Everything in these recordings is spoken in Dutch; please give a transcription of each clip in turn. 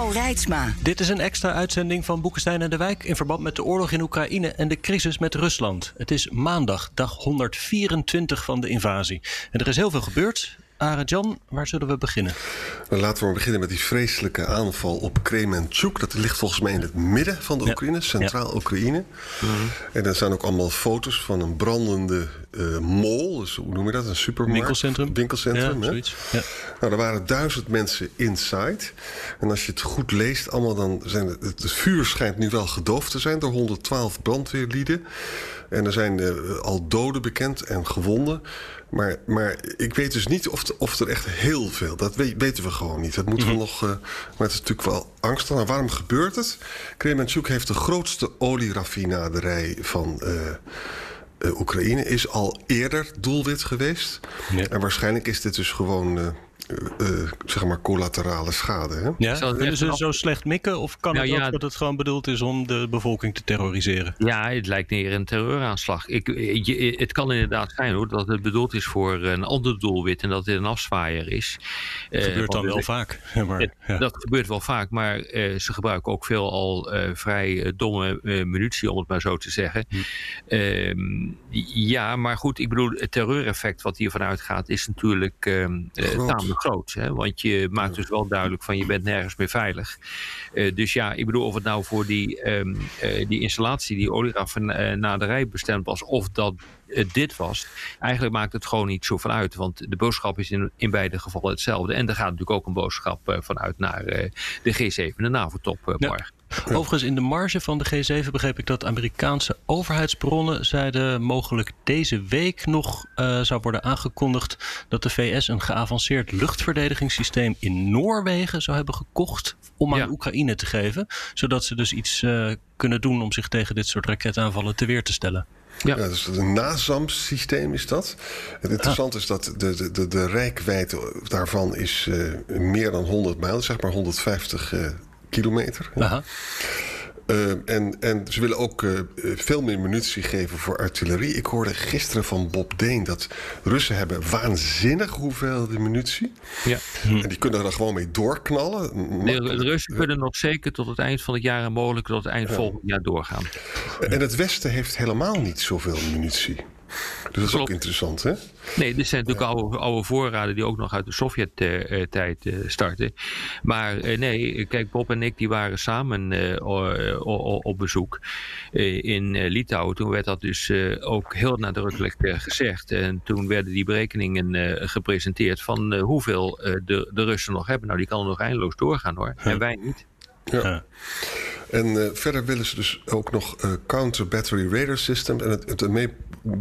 Hugo. Dit is een extra uitzending van Boekenstein en de Wijk in verband met de oorlog in Oekraïne en de crisis met Rusland. Het is maandag, dag 124 van de invasie. En er is heel veel gebeurd. Arend Jan, waar zullen we beginnen? Nou, laten we maar beginnen met die vreselijke aanval op Kremenchuk. Dat ligt volgens mij in het midden van de Oekraïne, centraal Oekraïne. Mhm. En er zijn ook allemaal foto's van een brandende uh, mall. Dus hoe noem je dat? Een supermarkt? Winkelcentrum. Winkelcentrum, ja, zoiets. Ja. Nou, er waren duizend mensen inside. En als je het goed leest, allemaal dan zijn het, het vuur schijnt nu wel gedoofd te zijn door 112 brandweerlieden. En er zijn uh, al doden bekend en gewonden. Maar, maar ik weet dus niet of, of er echt heel veel... Dat weten we gewoon niet. Dat moeten we mhm. nog... Uh, maar het is natuurlijk wel angstig. Nou, waarom gebeurt het? Kremenchuk heeft de grootste olieraffinaderij van... Uh, Oekraïne is al eerder doelwit geweest. Ja. En waarschijnlijk is dit dus gewoon uh, zeg maar collaterale schade. Hè? Ja, willen ze zo slecht mikken? Of kan nou, het ook ja, dat het gewoon bedoeld is om de bevolking te terroriseren? Ja, het lijkt neer een terreuraanslag. Ik, je, het kan inderdaad zijn hoor, dat het bedoeld is voor een ander doelwit en dat het een afzwaaier is. Dat gebeurt dan wel vaak. Maar, ja. Dat gebeurt wel vaak, maar uh, ze gebruiken ook veel al uh, vrij domme munitie, om het maar zo te zeggen. Hm. Ehm, ja, maar goed, ik bedoel, het terreureffect wat hiervan uitgaat is natuurlijk ehm, tamelijk groot. Hè? Want je maakt dus wel duidelijk van je bent nergens meer veilig. Uh, dus ja, ik bedoel of het nou voor die, um, uh, die installatie, die olieraffinaderij bestemd was, of dat het dit was. Eigenlijk maakt het gewoon niet zoveel uit. Want de boodschap is in, in beide gevallen hetzelfde. En er gaat natuurlijk ook een boodschap uh, vanuit naar de G7, de NAVO-top morgen. Overigens, in de marge van de G7 begreep ik dat Amerikaanse overheidsbronnen zeiden mogelijk deze week nog uh, zou worden aangekondigd dat de VS een geavanceerd luchtverdedigingssysteem in Noorwegen zou hebben gekocht om aan ja. Oekraïne te geven. Zodat ze dus iets uh, kunnen doen om zich tegen dit soort raketaanvallen te weer te stellen. Ja. ja, dus een NASAMS-systeem is dat. Het interessante is dat de, de, de, de rijkwijde daarvan is uh, meer dan 100 mijl, zeg maar 150 uh, kilometer. Aha. Uh, en, en ze willen ook uh, veel meer munitie geven voor artillerie. Ik hoorde gisteren van Bob Deen dat Russen hebben waanzinnig hoeveel munitie. Ja. En die kunnen er dan gewoon mee doorknallen. De, de, Russen kunnen nog zeker tot het eind van het jaar en mogelijk tot het eind ja. volgend jaar doorgaan. En het Westen heeft helemaal niet zoveel munitie. Dus dat is Klopt. ook interessant, hè? Nee, dit zijn natuurlijk ja. oude, oude, voorraden die ook nog uit de Sovjet-tijd uh, starten. Maar uh, nee, kijk, Bob en ik die waren samen uh, op bezoek in Litouwen. Toen werd dat dus ook heel nadrukkelijk gezegd. En toen werden die berekeningen gepresenteerd van hoeveel de, de Russen nog hebben. Nou, die kan er nog eindeloos doorgaan hoor. En wij niet. Ja. En uh, verder willen ze dus ook nog uh, counter battery radar systems. En het, het, ermee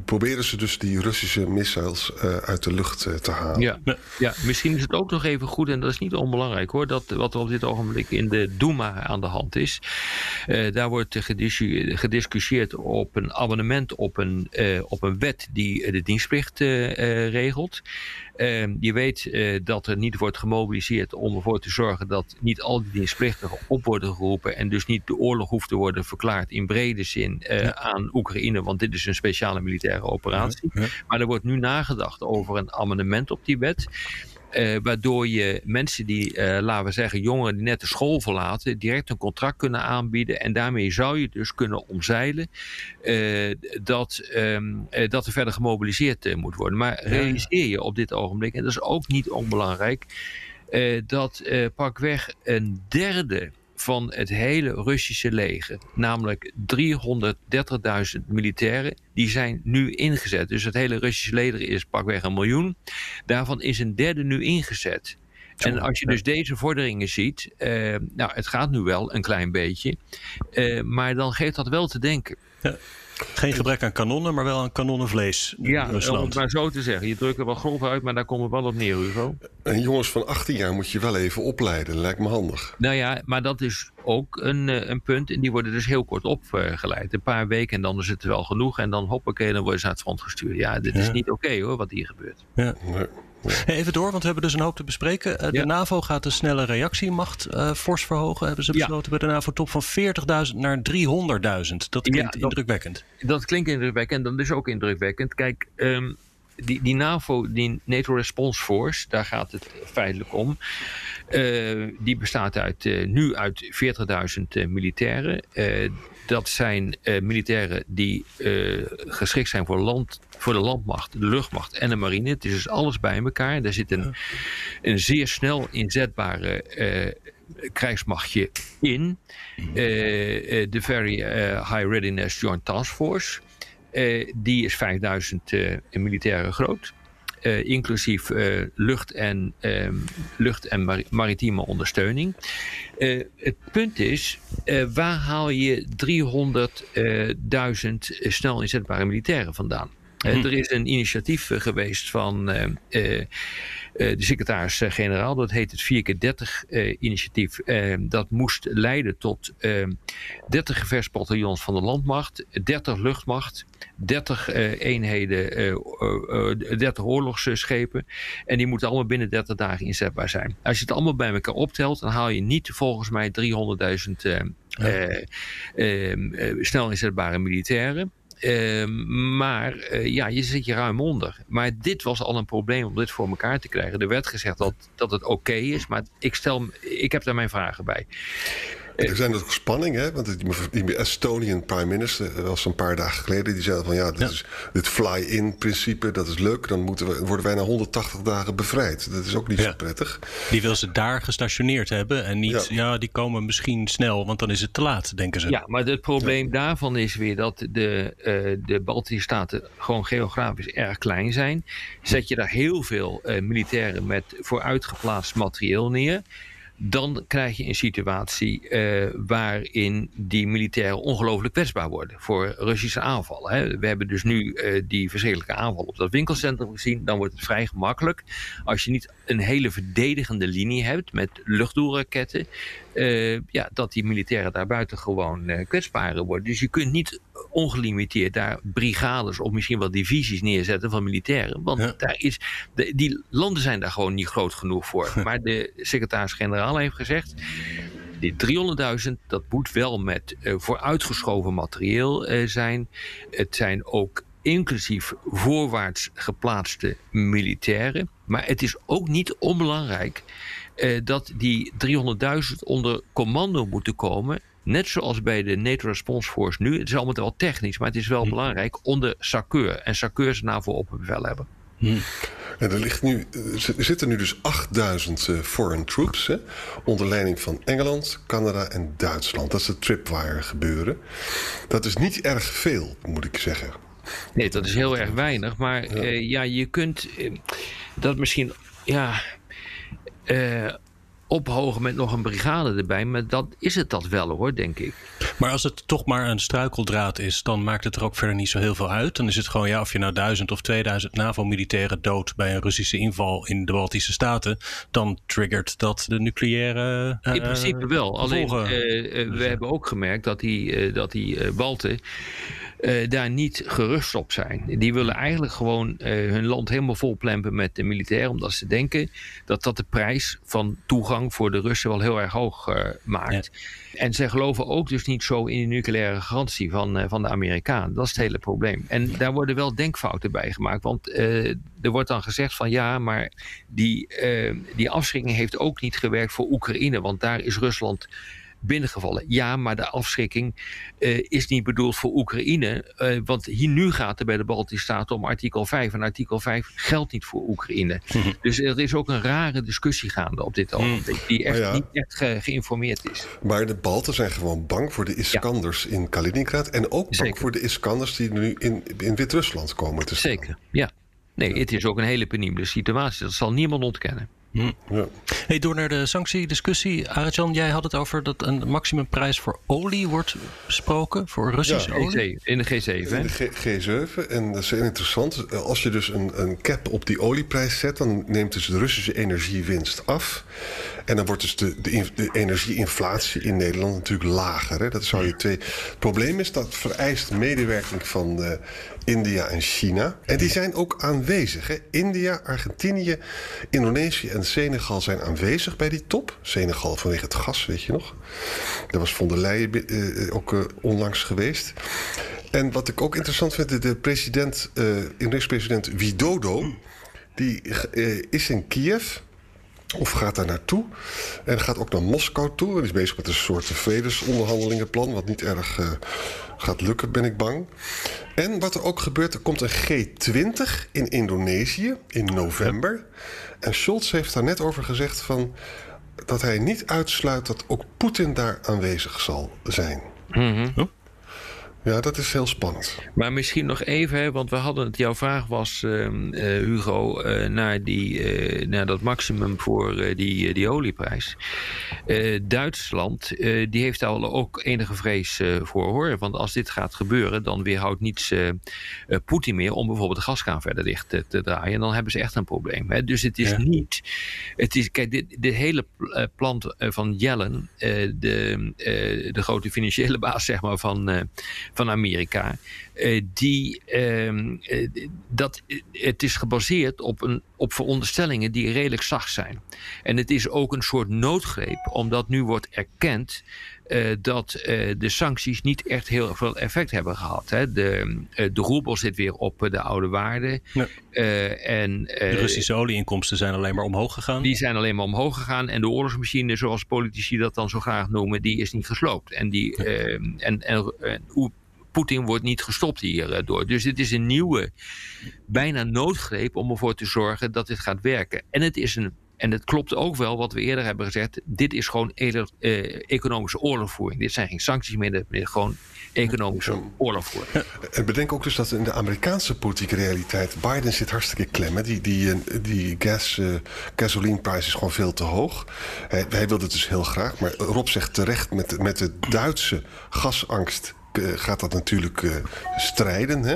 proberen ze dus die Russische missiles uh, uit de lucht te halen. Ja, ja, misschien is het ook nog even goed, en dat is niet onbelangrijk hoor, dat wat er op dit ogenblik in de Duma aan de hand is. daar wordt gediscussieerd op een abonnement op een, op een wet die de dienstplicht regelt. Uh, je weet uh, dat er niet wordt gemobiliseerd om ervoor te zorgen dat niet al die dienstplichtigen op worden geroepen en dus niet de oorlog hoeft te worden verklaard in brede zin ja. aan Oekraïne, want dit is een speciale militaire operatie. Ja, ja. Maar er wordt nu nagedacht over een amendement op die wet. Uh, waardoor je mensen die, uh, laten we zeggen, jongeren die net de school verlaten, direct een contract kunnen aanbieden. En daarmee zou je dus kunnen omzeilen uh, dat, um, dat er verder gemobiliseerd moet worden. Maar realiseer je op dit ogenblik, en dat is ook niet onbelangrijk, dat pakweg een derde van het hele Russische leger, namelijk 330.000 militairen, die zijn nu ingezet. Dus het hele Russische leger is pakweg een miljoen. Daarvan is een derde nu ingezet. En als je dus deze vorderingen ziet, uh, nou het gaat nu wel een klein beetje, uh, maar dan geeft dat wel te denken. Ja. Geen gebrek aan kanonnen, maar wel aan kanonnenvlees. Ja, om Rusland. het maar zo te zeggen. Je drukt er wel grof uit, maar daar komt het wel op neer, Hugo. En jongens van 18 jaar moet je wel even opleiden. Lijkt me handig. Nou ja, maar dat is ook een, eh, een punt. En die worden dus heel kort opgeleid. Een paar weken en dan is het wel genoeg. En dan hoppakee, dan worden ze naar het front gestuurd. Ja, dit is niet oké hoor, wat hier gebeurt. Ja. Nee. Even door, want we hebben dus een hoop te bespreken. Eh, de Ja. NAVO gaat de snelle reactiemacht eh, fors verhogen, hebben ze Ja. besloten bij de NAVO-top van 40.000 naar 300.000. Dat klinkt dat- indrukwekkend. Dat klinkt indrukwekkend en dat is ook indrukwekkend. Kijk, ehm, die, die NAVO, die NATO Response Force, daar gaat het feitelijk om. Eh, die bestaat uit, eh, nu uit 40.000 eh, militairen. Dat zijn militairen die geschikt zijn voor, land, voor de landmacht, de luchtmacht en de marine. Het is dus alles bij elkaar. Daar zit een, een zeer snel inzetbare krijgsmachtje in. De Very High Readiness Joint Task Force. Eh, die is 5000 eh, militairen groot. Eh, inclusief lucht- en, ehm, lucht- en mari- maritieme ondersteuning. Het punt is, waar haal je 300.000 snel inzetbare militairen vandaan? Eh, Er is een initiatief geweest van de secretaris-generaal. Dat heet het 4x30-initiatief. dat moest leiden tot eh, 30 gevechtsbataljons van de landmacht, 30 luchtmacht, 30 eh, eenheden, eh, eh, eh, 30 oorlogsschepen. En die moeten allemaal binnen 30 dagen inzetbaar zijn. Als je het allemaal bij elkaar optelt, dan haal je niet volgens mij 300.000 eh, eh, ehm, eh, snel inzetbare militairen. Ehm, maar eh, ja, je zit je ruim onder. Maar dit was al een probleem om dit voor elkaar te krijgen. Er werd gezegd dat, dat het oké is, maar ik, stel, ik heb daar mijn vragen bij. Er zijn ook spanningen, hè? want die- Estonian prime minister dat was een paar dagen geleden. Die zei van ja, dit, Ja. is dit fly-in principe, dat is leuk. Dan moeten we, worden wij na 180 dagen bevrijd. Dat is ook niet Ja. zo prettig. Die wil ze daar gestationeerd hebben en niet, ja. Ja. die komen misschien snel, want dan is het te laat, denken ze. Ja, maar het probleem daarvan is weer dat de, eh, de Baltische staten gewoon geografisch erg klein zijn. Zet je daar heel veel eh, militairen met vooruitgeplaatst materieel neer. Dan krijg je een situatie eh, waarin die militairen ongelooflijk kwetsbaar worden voor Russische aanvallen. Hè. We hebben dus nu eh, die verschrikkelijke aanval op dat winkelcentrum gezien. Dan wordt het vrij gemakkelijk. Als je niet een hele verdedigende linie hebt met luchtdoelraketten, eh, ja, dat die militairen daar buiten gewoon eh, kwetsbaar worden. Dus je kunt niet ongelimiteerd daar brigades of misschien wel divisies neerzetten van militairen. Want Ja. daar is, de, die landen zijn daar gewoon niet groot genoeg voor. Maar de secretaris-generaal heeft gezegd. Die 300.000, dat moet wel met eh, vooruitgeschoven materieel eh, zijn. Het zijn ook inclusief voorwaarts geplaatste militairen. Maar het is ook niet onbelangrijk eh, dat die 300.000 onder commando moeten komen. Net zoals bij de NATO Response Force nu. Het is allemaal wel technisch, maar het is wel belangrijk onder SACEUR. En SACEUR is NAVO op bevel hebben. En er, ligt nu, er zitten nu dus 8000 eh, foreign troops hè, onder leiding van Engeland, Canada en Duitsland. Dat is het tripwire gebeuren. Dat is niet erg veel, moet ik zeggen. Nee, dat is heel erg weinig. Maar ja, ja je kunt eh, dat misschien ja, eh, ophogen met nog een brigade erbij. Maar dat is het dat wel hoor, denk ik. Maar als het toch maar een struikeldraad is, dan maakt het er ook verder niet zo heel veel uit. Dan is het gewoon, ja, of je nou 1000 of 2000 NAVO-militairen doodt bij een Russische inval in de Baltische Staten, dan triggert dat de nucleaire. eh, In principe wel. Alleen eh, eh, we hebben ook gemerkt dat die, dat die Balten eh, daar niet gerust op zijn. Die willen eigenlijk gewoon eh, hun land helemaal volplempen met de militairen, omdat ze denken dat dat de prijs van toegang voor de Russen wel heel erg hoog eh, maakt. En ze geloven ook dus niet zo in de nucleaire garantie van, van de Amerikanen. Dat is het hele probleem. En daar worden wel denkfouten bij gemaakt. Want er wordt dan gezegd van ja, maar die, die afschrikking heeft ook niet gewerkt voor Oekraïne. Want daar is Rusland binnengevallen. Ja, maar de afschrikking eh, is niet bedoeld voor Oekraïne. eh, want hier nu gaat er bij de Baltische Staten om artikel 5. En artikel 5 geldt niet voor Oekraïne. Dus er is ook een rare discussie gaande op dit ogenblik. Die echt Oh ja. niet echt ge- geïnformeerd is. Maar de Balten zijn gewoon bang voor de Iskanders in Kaliningrad. En ook bang Zeker. voor de Iskanders die nu in, in Wit-Rusland komen te staan. Zeker, ja. Nee, het is ook een hele penibele situatie. Dat zal niemand ontkennen. Hm. Ja. Hey, door naar de sanctiediscussie. Arjan, jij had het over dat een maximumprijs voor olie wordt besproken, voor Russische Ja, olie. G7, in de G7. hè? In de G, G7. En dat is heel interessant. Als je dus een, een cap op die olieprijs zet, dan neemt dus de Russische energiewinst af. En dan wordt dus de, de, in- de energieinflatie in Nederland natuurlijk lager. Hè? Dat zou je twee. Het probleem is dat vereist medewerking van eh, India en China. En die zijn ook aanwezig. Hè? India, Argentinië, Indonesië en Senegal zijn aanwezig bij die top. Senegal vanwege het gas, weet je nog. Daar was von der Leyen eh, ook eh, onlangs geweest. En wat ik ook interessant vind, de, de president, eh Indonesische president Widodo, die eh, is in Kiev. Of gaat daar naartoe. En gaat ook naar Moskou toe. En is bezig met een soort vredesonderhandelingenplan. Wat niet erg eh, gaat lukken, ben ik bang. En wat er ook gebeurt, er komt een G20 in Indonesië in november. En Scholz heeft daar net over gezegd van, dat hij niet uitsluit dat ook Poetin daar aanwezig zal zijn. Mhm. Ja, dat is heel spannend. Maar misschien nog even, hè, want we hadden het, jouw vraag was, ehm, eh, Hugo, eh, naar, die, eh, naar dat maximum voor eh, die, die olieprijs. Eh, Duitsland, eh, die heeft daar al ook enige vrees eh, voor hoor. Want als dit gaat gebeuren, dan weerhoudt niets eh, eh, Poetin meer om bijvoorbeeld de gaskraan verder dicht te, te draaien. En dan hebben ze echt een probleem. Hè. Dus het is Ja. niet. Het is, kijk, dit, dit hele pl- eh, plan van Yellen, eh, de, eh, de grote financiële baas zeg maar, van, eh, van Amerika. Eh, die, ehm, eh, dat, het is gebaseerd op, een, op veronderstellingen die redelijk zacht zijn. En het is ook een soort noodgreep, omdat nu wordt erkend eh, dat eh, de sancties niet echt heel veel effect hebben gehad. Hè. De, eh, de roebel zit weer op eh, de oude waarde. Ja. Eh, en, eh, De Russische olieinkomsten zijn alleen maar omhoog gegaan. die zijn alleen maar omhoog gegaan. En de oorlogsmachine, zoals politici dat dan zo graag noemen, die is niet gesloopt. En, die, eh, en, en, en Poetin wordt niet gestopt hierdoor. Dus dit is een nieuwe, bijna noodgreep om ervoor te zorgen dat dit gaat werken. En het is een. En het klopt ook wel wat we eerder hebben gezegd. Dit is gewoon eh, economische oorlogvoering. Dit zijn geen sancties meer, dit is gewoon economische oorlogvoering. En bedenk ook dus dat in de Amerikaanse politieke realiteit... Biden zit hartstikke klem. hè. Die, die, eh, die gas, eh gasolineprijs is gewoon veel te hoog. Hij, hij wil het dus heel graag. Maar Rob zegt terecht, met, met de Duitse gasangst... eh, gaat dat natuurlijk eh, strijden. Hè?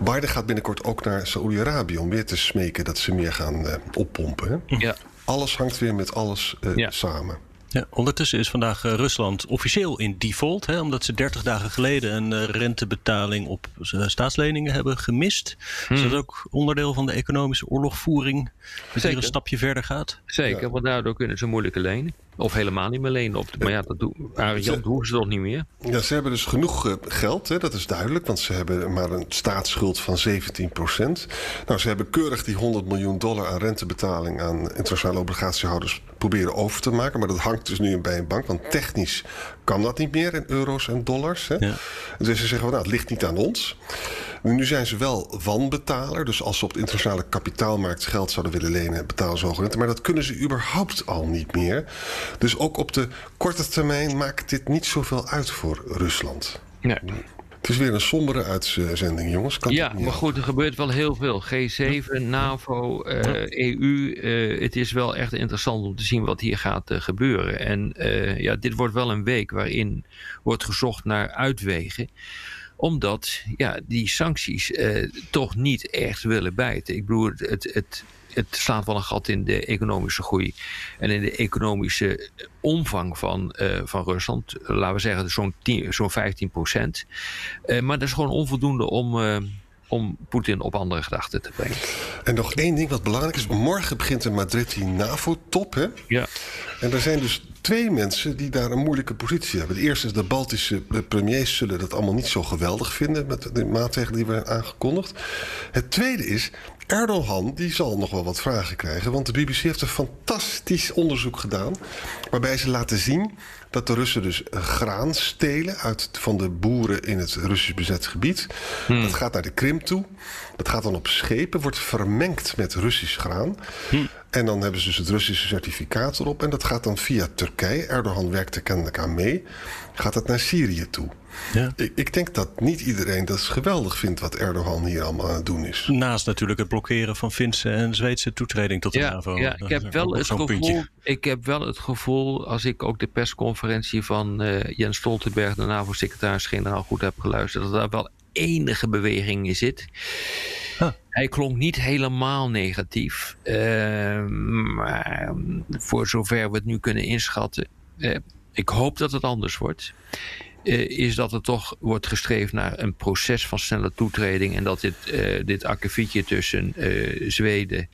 Biden gaat binnenkort ook naar Saoedi-Arabië... om weer te smeken dat ze meer gaan eh, oppompen. Hè? Ja. Alles hangt weer met alles eh, Ja. samen. Ja, ondertussen is vandaag eh, Rusland officieel in default, hè, omdat ze 30 dagen geleden een eh, rentebetaling op staatsleningen hebben gemist. Is dat ook onderdeel van de economische oorlogvoering? Dat hier een stapje verder gaat? Zeker, want daardoor kunnen ze moeilijke lenen. Of helemaal niet meer lenen. Op, maar ja, dat doen, dat hoeven ze toch niet meer? Ja, ze hebben dus genoeg eh, geld, hè, dat is duidelijk. Want ze hebben maar een staatsschuld van 17 procent. Nou, ze hebben keurig die 100 miljoen dollar aan rentebetaling... aan internationale obligatiehouders proberen over te maken. Maar dat hangt dus nu bij een bank. Want technisch kan dat niet meer in euro's en dollars. Hè. Ja. Dus ze zeggen, van, nou, het ligt niet aan ons. Nu zijn ze wel wanbetaler. Dus als ze op de internationale kapitaalmarkt geld zouden willen lenen... betalen ze hoge rente. Maar dat kunnen ze überhaupt al niet meer. Dus ook op de korte termijn maakt dit niet zoveel uit voor Rusland. Nee. Het is weer een sombere uitzending, jongens. Kan Ja, maar goed, er gebeurt wel heel veel. G7, NAVO, eh, EU. eh, het is wel echt interessant om te zien wat hier gaat eh, gebeuren. En ja, dit wordt wel een week waarin wordt gezocht naar uitwegen omdat ja, die sancties eh, toch niet echt willen bijten. Ik bedoel, het, het, het, slaat wel een gat in de economische groei en in de economische omvang van, eh, van Rusland. Laten we zeggen zo'n 10 zo'n 15 procent. Eh, maar dat is gewoon onvoldoende om, om Poetin op andere gedachten te brengen. En nog één ding wat belangrijk is. Morgen begint in Madrid die NAVO-top. Ja. En er zijn dus twee mensen die daar een moeilijke positie hebben. De eerste is de Baltische de premiers zullen dat allemaal niet zo geweldig vinden... met de maatregelen die werden aangekondigd. Het tweede is, Erdogan die zal nog wel wat vragen krijgen... want de BBC heeft een fantastisch onderzoek gedaan... waarbij ze laten zien dat de Russen dus graan stelen... Uit, van de boeren in het Russisch bezet gebied. Dat gaat naar de Krim toe. Dat gaat dan op schepen, wordt vermengd met Russisch graan. En dan hebben ze dus het Russische certificaat erop. En dat gaat dan via Turkije. Erdogan werkt er kennelijk aan mee. Gaat het naar Syrië toe. Ja. Ik, ik, denk dat niet iedereen dat geweldig vindt wat Erdogan hier allemaal aan het doen is. Naast natuurlijk het blokkeren van Finse en Zweedse toetreding tot de ja, NAVO. Ja, ik heb, wel het gevoel, ik heb wel het gevoel, als ik ook de persconferentie van uh, Jens Stoltenberg, de NAVO-secretaris-generaal, goed heb geluisterd, dat daar wel enige beweging in zit. Hij klonk niet helemaal negatief. Uh, maar voor zover we het nu kunnen inschatten. Uh, ik hoop dat het anders wordt. Uh, is dat er toch wordt gestreefd naar een proces van snelle toetreding. En dat dit, dit akkefietje tussen Zweden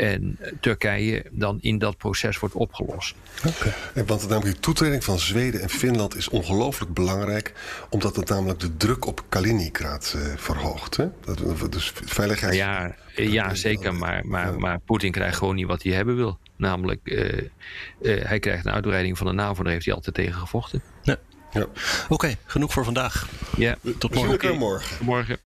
en Turkije dan in dat proces wordt opgelost. Okay. Want namelijk die toetreding van Zweden en Finland is ongelooflijk belangrijk, omdat het namelijk de druk op Kaliningrad uh, verhoogt. Hè? Dat, dus veiligheid. Ja, ja zeker. Maar, maar, maar Poetin krijgt gewoon niet wat hij hebben wil. Namelijk, uh, uh, hij krijgt een uitbreiding van de NAVO, daar heeft hij altijd tegen gevochten. Ja. ja. Oké, okay, genoeg voor vandaag. Ja. Tot morgen. Okay. morgen. morgen.